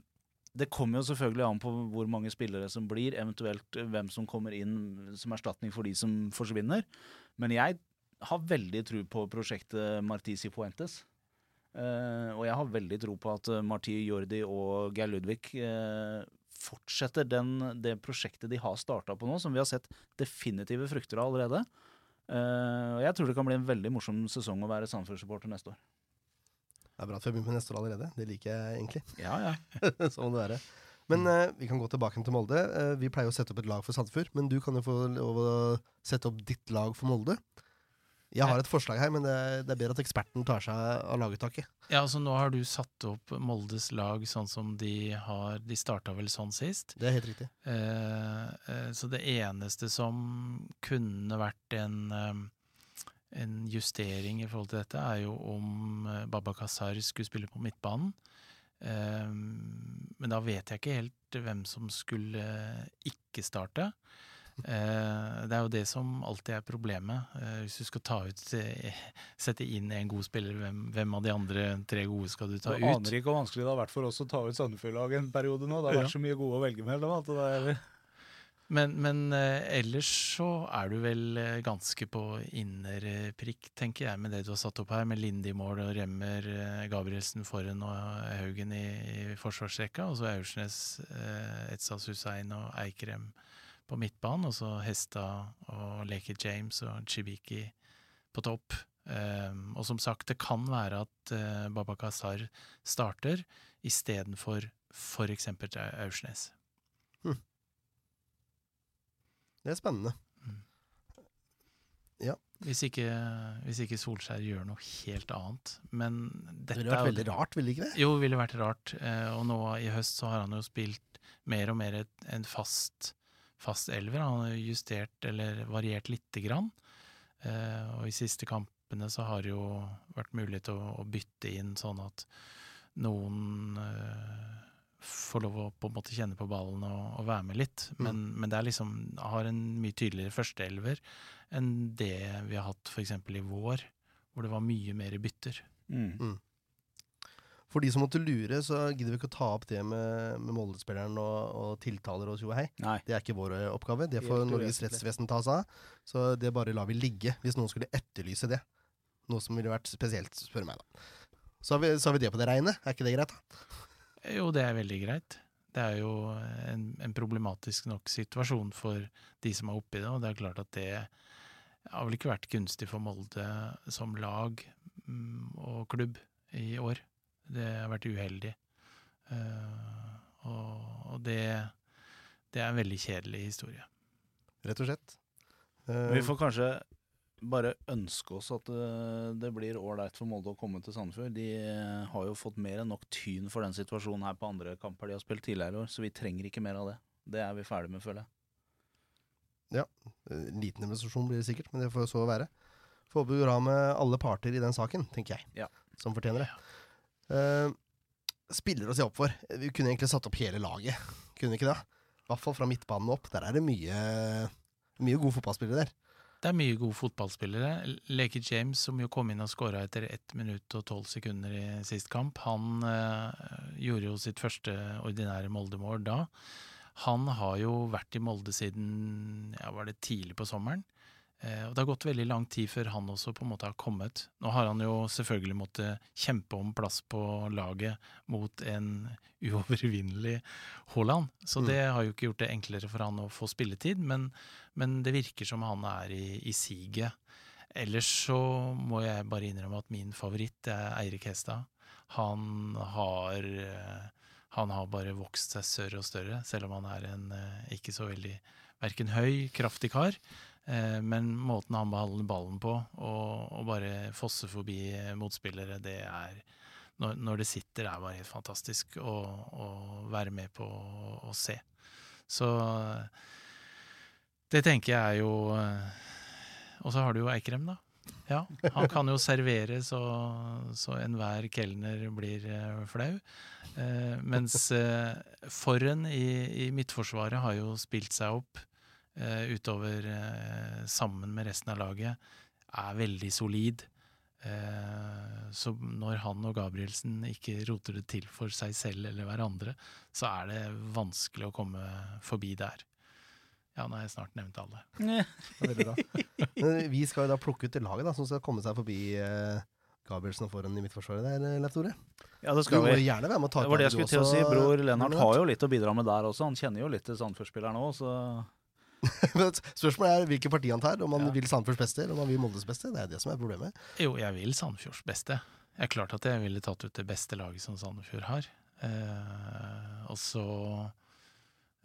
det kommer jo selvfølgelig an på hvor mange spillere som blir, eventuelt hvem som kommer inn som erstatning for de som forsvinner. Men jeg har veldig tro på prosjektet Martisi Fuentes. Eh, og jeg har veldig tro på at eh, Marti Jordi og Geir Ludvig uh, fortsetter den, det prosjektet de har starta på nå, som vi har sett definitive frukter av allerede. Og jeg tror det kan bli en veldig morsom sesong å være Sandefjord-supporter neste år. Det er bra at vi har begynt med neste år allerede. Det liker jeg egentlig. Ja, ja. sånn må det være. Men vi kan gå tilbake til Molde. Vi pleier å sette opp et lag for Sandefjord, men du kan jo få lov å sette opp ditt lag for Molde. Jeg har et forslag her, men det det er bedre at eksperten tar seg av laguttaket. Ja, altså Nå har du satt opp Moldes lag sånn som de har De starta vel sånn sist. Det er helt riktig. Eh, eh, så det eneste som kunne vært en, eh, en justering i forhold til dette, er jo om eh, Baba Kasar skulle spille på midtbanen. Men da vet jeg ikke helt hvem som skulle ikke starte. Eh, det er jo det som alltid er problemet. Eh, hvis du skal ta ut eh, Sette inn en god spiller, hvem, hvem av de andre tre gode skal du ta Du ut? aner ikke hvor vanskelig det har vært for oss å ta ut Sandefjord-lag en periode nå. Det har Ja. vært så mye gode å velge mellom. Er Men, men ellers så er du vel ganske på innerprikk, tenker jeg, med det du har satt opp her, med Linde i mål og Remmer, Gabrielsen foran og Haugen i, i forsvarsrekka, og så Aursnes, Etsas Hussein og Eikrem på midtbanen, og så Hesta og Leke James og Chibiki på topp. Um, og som sagt, det kan være at uh, Baba Kasar starter istedenfor f.eks. Aursnes. Det er spennende. Hvis ikke, hvis ikke Solskjær gjør noe helt annet. Men Det ville vært veldig rart, ville ikke det? Jo, det ville vært rart. Eh, og nå i høst så har han jo spilt mer og mer et, en fast, fast elver. Han har justert eller variert lite grann. Eh, og i siste kampene så har det jo vært mulig til å, å bytte inn sånn at noen eh, får lov å på en måte kjenne på ballen og, og være med litt. Men, men det er liksom har en mye tydeligere førsteelver enn det vi har hatt f.eks. i vår, hvor det var mye mer bytter. mm. For de som måtte lure, så gidder vi ikke å ta opp det med, med Molde-spilleren og, og tiltaler og tjo og hei. Det er ikke vår eh, oppgave. Det får Norges rettsvesen ta seg av. Så det bare lar vi ligge, hvis noen skulle etterlyse det. Noe som ville vært spesielt, spør du meg, da. Så har, vi, så har vi det på det reine. Er ikke det greit, da? Jo, det er veldig greit. Det er jo en, en problematisk nok situasjon for de som er oppi det, og det er klart at det har vel ikke vært gunstig for Molde som lag mm, og klubb i år. Det har vært uheldig. Eh, og og det, det er en veldig kjedelig historie. Rett og slett. Men Vi Eh, får kanskje bare ønske oss at eh, det blir ålreit for Molde å komme til Sandefjord. De har jo fått mer enn nok tyn for den situasjonen her på andre kamper de har spilt tidligere i år, så vi trenger ikke mer av det. Det er vi ferdig med, føler jeg. eh, liten demonstrasjon blir det sikkert, men det får så være. Får håpe vi går bra med alle parter i den saken, tenker jeg. Ja. Som fortjener det. Eh, spillere å se opp for. Vi kunne egentlig satt opp hele laget. Kunne ikke det? I hvert fall fra midtbanen opp. Der er det mye, mye gode fotballspillere der. Det er mye gode fotballspillere. Leke James, som jo kom inn og skåra etter 1 minutt og tolv sekunder i sist kamp, han øh, gjorde jo sitt første ordinære Molde-mål da. Han har jo vært i Molde siden ja, var det tidlig på sommeren. Eh, og det har gått veldig lang tid før han også på en måte har kommet. Nå har han jo selvfølgelig måttet kjempe om plass på laget mot en uovervinnelig Haaland, så Mm. det har jo ikke gjort det enklere for han å få spilletid, men, men det virker som han er i, i siget. Ellers så må jeg bare innrømme at min favoritt er Eirik Hestad. Han har eh, han har bare vokst seg større og større, selv om han er en eh, ikke så veldig verken høy, kraftig kar. Eh, men måten han behandler ballen på, og, og bare fosse forbi eh, motspillere, det er når, når det sitter, er bare helt fantastisk å, å være med på å, se. Så det tenker jeg er jo eh, Og så har du jo Eikrem, da. Ja, han kan jo servere så, så enhver kelner blir flau. Eh, mens eh, Forren i, i Midtforsvaret har jo spilt seg opp utover eh, sammen med resten av laget. Er veldig solid. Eh, så når han og Gabrielsen ikke roter det til for seg selv eller hverandre, så er det vanskelig å komme forbi der. Ja, nå har jeg snart nevnt alle. Det veldig bra. Men vi skal jo da plukke ut det laget da, som skal komme seg forbi eh, Gabrielsen og foran i Midtforsvaret der, eh, Leif Tore. Ja, det Du skal må vi. gjerne være med og ta Det var det jeg skulle til å si. Bror Lennart har jo litt å bidra med der også. Han kjenner jo litt til Sandefjord-spilleren òg, så Spørsmålet er hvilket parti han tar. Om han Ja. vil Sandefjords beste, eller om han vil Moldes beste. Det er det som er problemet. Jo, jeg vil Sandefjords beste. Det er klart at jeg ville tatt ut det beste laget som Sandefjord har. Eh, og så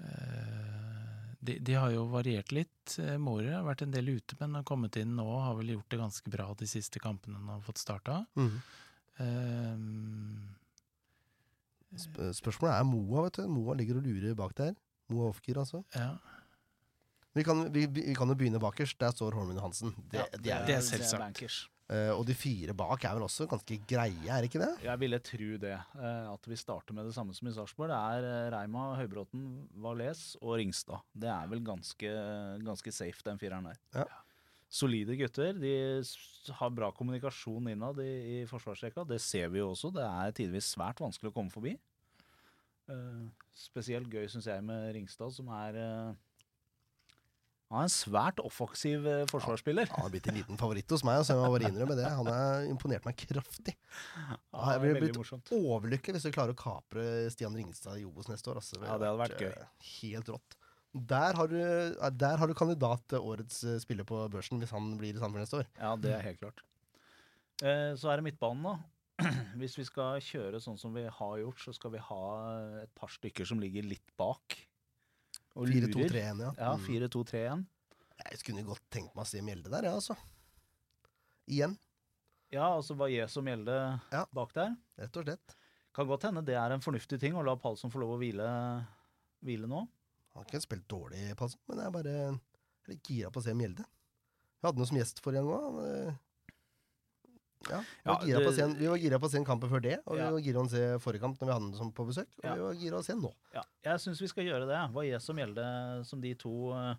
eh, de, de har jo variert litt. Måre har vært en del ute, men har kommet inn nå. Har vel gjort det ganske bra de siste kampene han har fått starta. Mhm. Eh, Sp spørsmålet er Moa, vet du. Moa ligger og lurer bak der. Moa Ofker, altså. ja. Vi kan, vi, vi kan jo begynne bakerst. Der står Holmen Johansen. Det, Ja, det er, det er selvsagt. eh, og de fire bak er vel også ganske greie, er det ikke det? Jeg ville tro det. Uh, At vi starter med det samme som i Sarpsborg. Det er eh, Reima, Høybråten, Valais og Ringstad. Det er vel ganske, ganske safe, den fireren der. Ja. Solide gutter. De har bra kommunikasjon innad i, i forsvarsrekka. Det ser vi jo også. Det er tidvis svært vanskelig å komme forbi. Uh, spesielt gøy syns jeg med Ringstad, som er Han er en svært offensiv forsvarsspiller. forsvarsspiller. Han har blitt en liten favoritt hos meg, så jeg må bare innrømme det. Han har imponert meg kraftig. Ja, jeg ville blitt morsomt. Overlykkelig hvis vi klarer å kapre Stian Ringstad i Obos neste år. Altså. Ja, det hadde vært gøy. eh, Helt rått. Der har, du, eh, der har du kandidat årets eh, spiller på børsen, hvis han blir i Sandefjord neste år. Ja, det er helt klart. Eh, så er det midtbanen, da. Hvis vi skal kjøre sånn som vi har gjort, så skal vi ha et par stykker som ligger litt bak. Og lurer. 4-2-3-1, ja. Ja, Mm. 4-2-3-1. Jeg kunne godt tenkt meg å se Mjelde der, ja, altså. Igjen, Ja, altså Valles og Mjelde Ja. bak der. rett og slett. Kan godt hende det er en fornuftig ting å la Palsson få lov å hvile, hvile nå. Han har ikke spilt dårlig, Palsson, men jeg er bare litt gira på å se Mjelde. Vi hadde noe som gjest forrige gang òg. Ja, vi, Ja, var gira på å det- se en, vi var gira på å se en kamp før det, og Ja. vi var gira på å se forrige kamp når vi hadde den på besøk, og Ja. vi var gira på å se nå. Ja, jeg syns vi skal gjøre det. Hva er som gjelder som de to eh,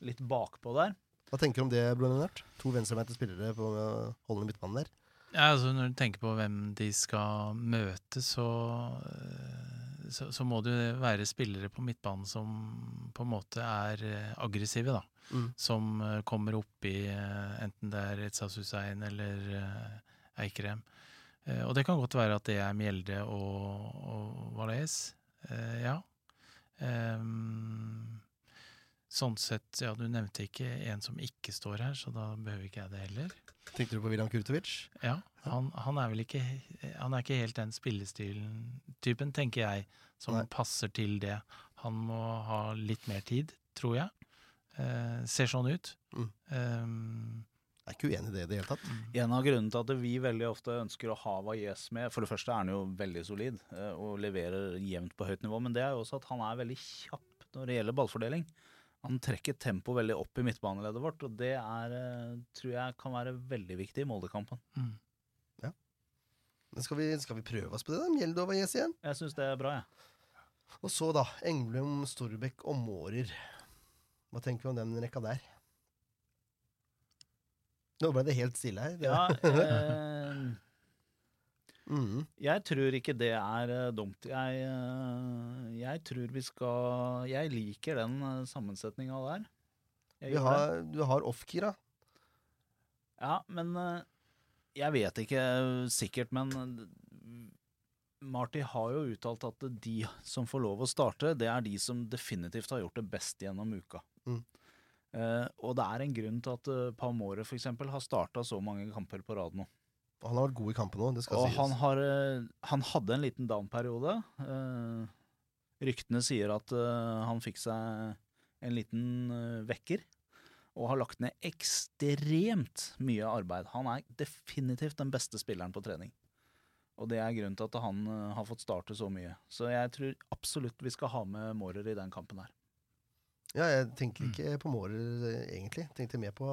litt bakpå der. Hva tenker du om det, Blondinert? To venstrebeinte spillere på å holde midtbanen der. Ja, altså Når du tenker på hvem de skal møte, så, eh, så, så må det være spillere på midtbanen som på en måte er eh, aggressive, da. Mm. Som eh, kommer opp i eh, enten det er Etzas Hussein eller eh, Eikrem. Og det kan godt være at det er Mjelde og, og Valais. Ja. Ehm, sånn sett, ja, du nevnte ikke en som ikke står her, så da behøver ikke jeg det heller. Tenkte du på William Kurtovic? Ja, han, han er vel ikke Han er ikke helt den spillestilen-typen, tenker jeg, som Nei. passer til det. Han må ha litt mer tid, tror jeg. Eh, ser sånn ut. Mm. Um, Jeg er ikke uenig i det i det hele tatt. En av grunnene til at vi veldig ofte ønsker å ha Valles med For det første er han jo veldig solid eh, og leverer jevnt på høyt nivå, men det er jo også at han er veldig kjapp når det gjelder ballfordeling. Han trekker tempoet veldig opp i midtbaneleddet vårt, og det er, eh, tror jeg kan være veldig viktig i Moldekampen. mm. Men skal vi, skal vi prøve oss på det, da? Mjeldo og Valles igjen? Jeg syns det er bra, jeg. Og så, da. Engblom, Storbekk og Mårer. Hva tenker vi om den rekka der? Nå ble det helt stille her. Ja, eh, mm. jeg tror ikke det er eh, dumt. Jeg, eh, jeg tror vi skal Jeg liker den uh, sammensetninga der. Vi har, du har off-kira. Ja, men eh, jeg vet ikke eh, sikkert, men eh, Marty har jo uttalt at de som får lov å starte, det er de som definitivt har gjort det best gjennom uka. Mm. Eh, og det er en grunn til at uh, Palmore eksempel, har starta så mange kamper på rad nå. Han har vært god i kampen det skal Og sies. han, har, uh, han hadde en liten down-periode. Uh, ryktene sier at eh, han fikk seg en liten eh, vekker. Og har lagt ned ekstremt mye arbeid. Han er definitivt den beste spilleren på trening. Og det er grunnen til at han eh, har fått starte så mye. Så jeg tror absolutt vi skal ha med Mårer i den kampen her. Ja, jeg tenkte ikke på Mårer, eh, egentlig. Tenkte mer på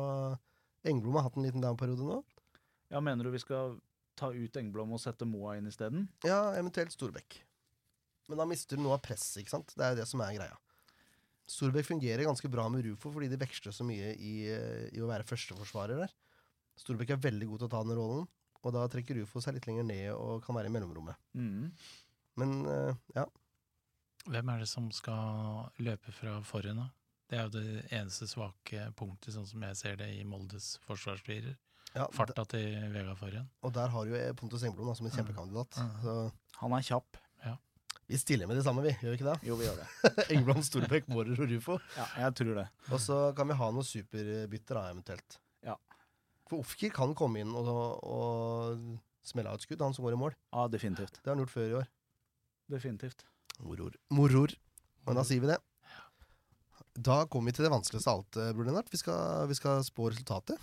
Engblom har hatt en liten down-periode nå. Ja, Mener du vi skal ta ut Engblom og sette Moa inn isteden? Ja, eventuelt Storbekk. Men da mister du noe av presset, ikke sant? Det er jo det som er greia. Storbekk fungerer ganske bra med Rufo fordi de veksler så mye i, i å være førsteforsvarer der. Storbekk er veldig god til å ta den rollen, og da trekker Rufo seg litt lenger ned og kan være i mellomrommet. Mm. Men eh, ja, Hvem er det som skal løpe fra forhen, da? Det er jo det eneste svake punktet, sånn som jeg ser det i Moldes forsvarsfirer. ja Farta til Vegard Forhen. og der har jo Pontus Engblom da, som en Mm. kjempekandidat. Mm. Så Han er kjapp. vi stiller med de samme, vi. Gjør vi ikke det? Jo, vi gjør det. Engblom, Storbekk, Mårer og Rufo. Ja, jeg tror det. Og så kan vi ha noen superbytter, da, eventuelt. Ja. For Ofkir kan komme inn og, og smelle av et skudd, han som går i mål. Ja, definitivt. Det har han gjort før i år. Definitivt. Moror. Moror. Men da sier vi det. Da kommer vi til det vanskeligste av alt, eh, Bror Lennart. Vi skal, vi skal spå resultatet.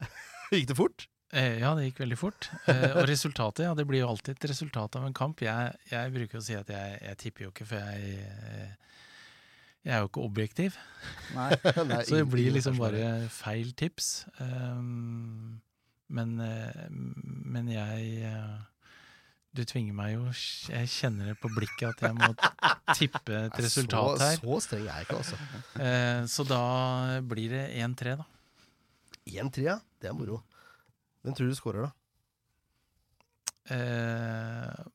Gikk det fort? Eh, ja, det gikk veldig fort. Eh, og resultatet, ja, det blir jo alltid et resultat av en kamp. Jeg, jeg bruker å si at jeg, jeg tipper jo ikke, for jeg, eh, jeg er jo ikke objektiv. Nei. Nei, Så det blir liksom bare feil tips. Um, men, eh, men jeg Du tvinger meg jo Jeg kjenner det på blikket at jeg må tippe et resultat her. Så streng er jeg ikke, altså. Eh, så da blir det 1-3, da. 1-3, ja. Det er moro. Hvem tror du skårer, da? Eh,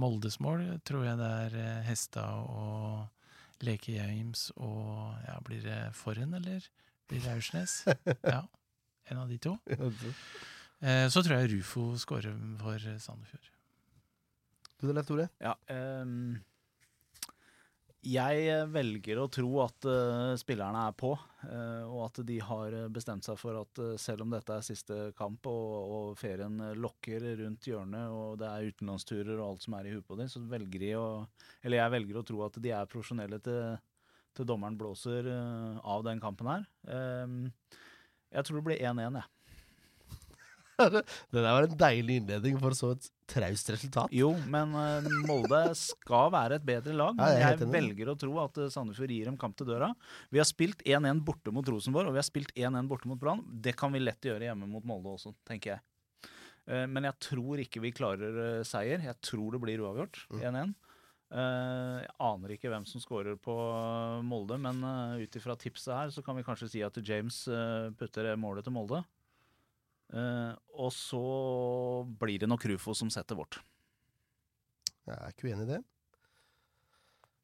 Moldes mål tror jeg det er eh, Hesta og Leke James og ja, Blir det Forhen, eller blir det Aursnes? Ja, en av de to. Eh, så tror jeg Rufo skårer for Sandefjord. Du Leif Tore? Ja, um, jeg velger å tro at uh, spillerne er på, uh, og at de har bestemt seg for at uh, selv om dette er siste kamp og, og ferien lokker rundt hjørnet og det er utenlandsturer og alt som er i huet på dem, så velger de å Eller jeg velger å tro at de er profesjonelle til, til dommeren blåser eh, av den kampen her. Um, jeg tror det blir 1-1, jeg. Det der var en deilig innledning for så et traust resultat. Jo, men eh, Molde skal være et bedre lag. Ja, jeg jeg velger å tro at eh, Sandefjord gir dem kamp til døra. Vi har spilt 1-1 borte mot Rosenborg, og vi har spilt 1-1 borte mot Brann. Det kan vi lett gjøre hjemme mot Molde også, tenker jeg. Eh, Men jeg tror ikke vi klarer seier. Jeg tror det blir uavgjort. Mm. 1-1. Uh, Jeg aner ikke hvem som skårer på Molde, men uh, ut ifra tipset her så kan vi kanskje si at James uh, putter målet til Molde. Eh, og så blir det nok Rufo som setter vårt. Jeg er ikke uenig i det.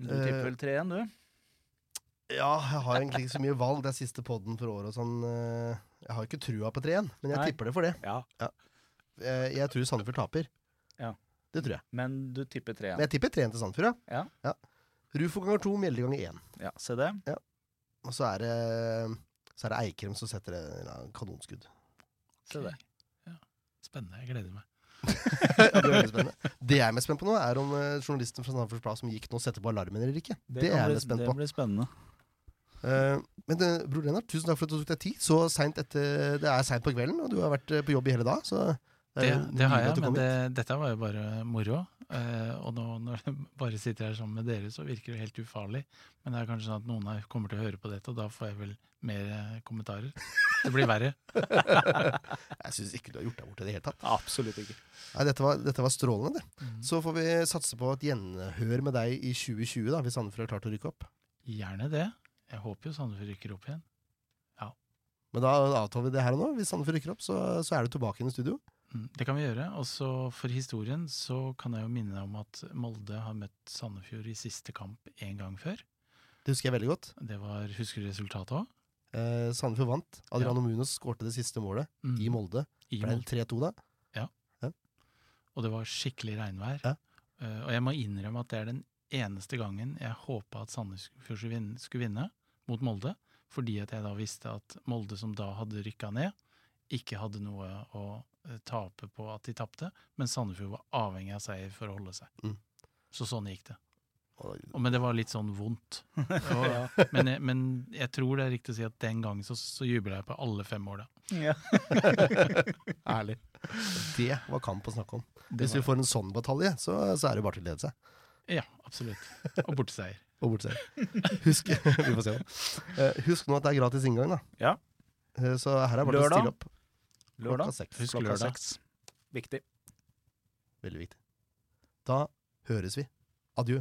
Du Eh, tipper vel 3-1, du? Ja, jeg har egentlig ikke så mye valg. Det er siste podden for året og sånn. eh, Jeg har ikke trua på 3-1, men jeg Nei. tipper det for det. Ja. Jeg, jeg tror Sandefjord taper. Ja. Det tror jeg. Men du tipper 3-1. Men jeg tipper 3-1 til Sandefjord, Ja. ja. Rufo ganger 2, Mjelde ganger 1. Ja, se det. Og så er det så er det Eikrem som setter en kanonskudd. Se det. Ja. Spennende. Jeg gleder meg. Ja, det er. Det jeg er mest spent på nå, er om eh, journalisten fra Sandefjords Plass som gikk nå, setter på alarmen eller ikke. Det, det er jeg mest spent det blir spennende. Uh, men det, bror Lennart, tusen takk for at du tok deg tid. Så sent etter, Det er seint på kvelden, og du har vært eh, på jobb i hele dag. Så det, Det, er har jeg, men det, dette var jo bare moro. Uh, og nå når jeg bare sitter her sammen med dere, så virker det helt ufarlig. Men det er kanskje sånn at noen kommer til å høre på dette, og da får jeg vel mer eh, kommentarer. Det blir verre. Jeg syns ikke du har gjort deg bort i det hele tatt. Absolutt ikke. Nei, dette var, dette var strålende, det. Mm. Så får vi satse på et gjenhør med deg i 2020, da, hvis Sandefjord har klart å rykke opp. Gjerne det. Jeg håper jo Sandefjord rykker opp igjen. Men da avtaler vi det her og nå. Hvis Sandefjord rykker opp, så, så er du tilbake inn i studio. Mm, Det kan vi gjøre. Og så for historien så kan jeg jo minne om at Molde har møtt Sandefjord i siste kamp én gang før. Det husker jeg veldig godt. Det var, Husker du resultatet òg? Eh, Sandefjord vant. Adriano Munoz skårte det siste målet i Molde. I Ble det 3-2 da? Ja. Og det var skikkelig regnvær. Ja. Uh, og jeg må innrømme at det er den eneste gangen jeg håpa at Sandefjord skulle vinne, skulle vinne mot Molde. Fordi at jeg da visste at Molde, som da hadde rykka ned, ikke hadde noe å eh, tape på at de tapte. Men Sandefjord var avhengig av seier for å holde seg. Mm. Så sånn gikk det. Men det var litt sånn vondt. Og, men, jeg, men jeg tror det er riktig å si at den gangen så, så jubla jeg på alle fem åra. Ja. ærlig. Det var kamp å snakke om. Hvis vi får en sånn batalje, så, så er det bare til å glede seg. Ja, absolutt. Og borteseier. Og bortseier. Husk Vi får se. Eh, husk nå at det er gratis inngang, da. Ja. Eh, Så her er det bare å Lørdag. stille opp. Lørdag. Klokka seks. Husk Klokka lørdag. seks. Viktig. Veldig viktig. Da høres vi. Adjø.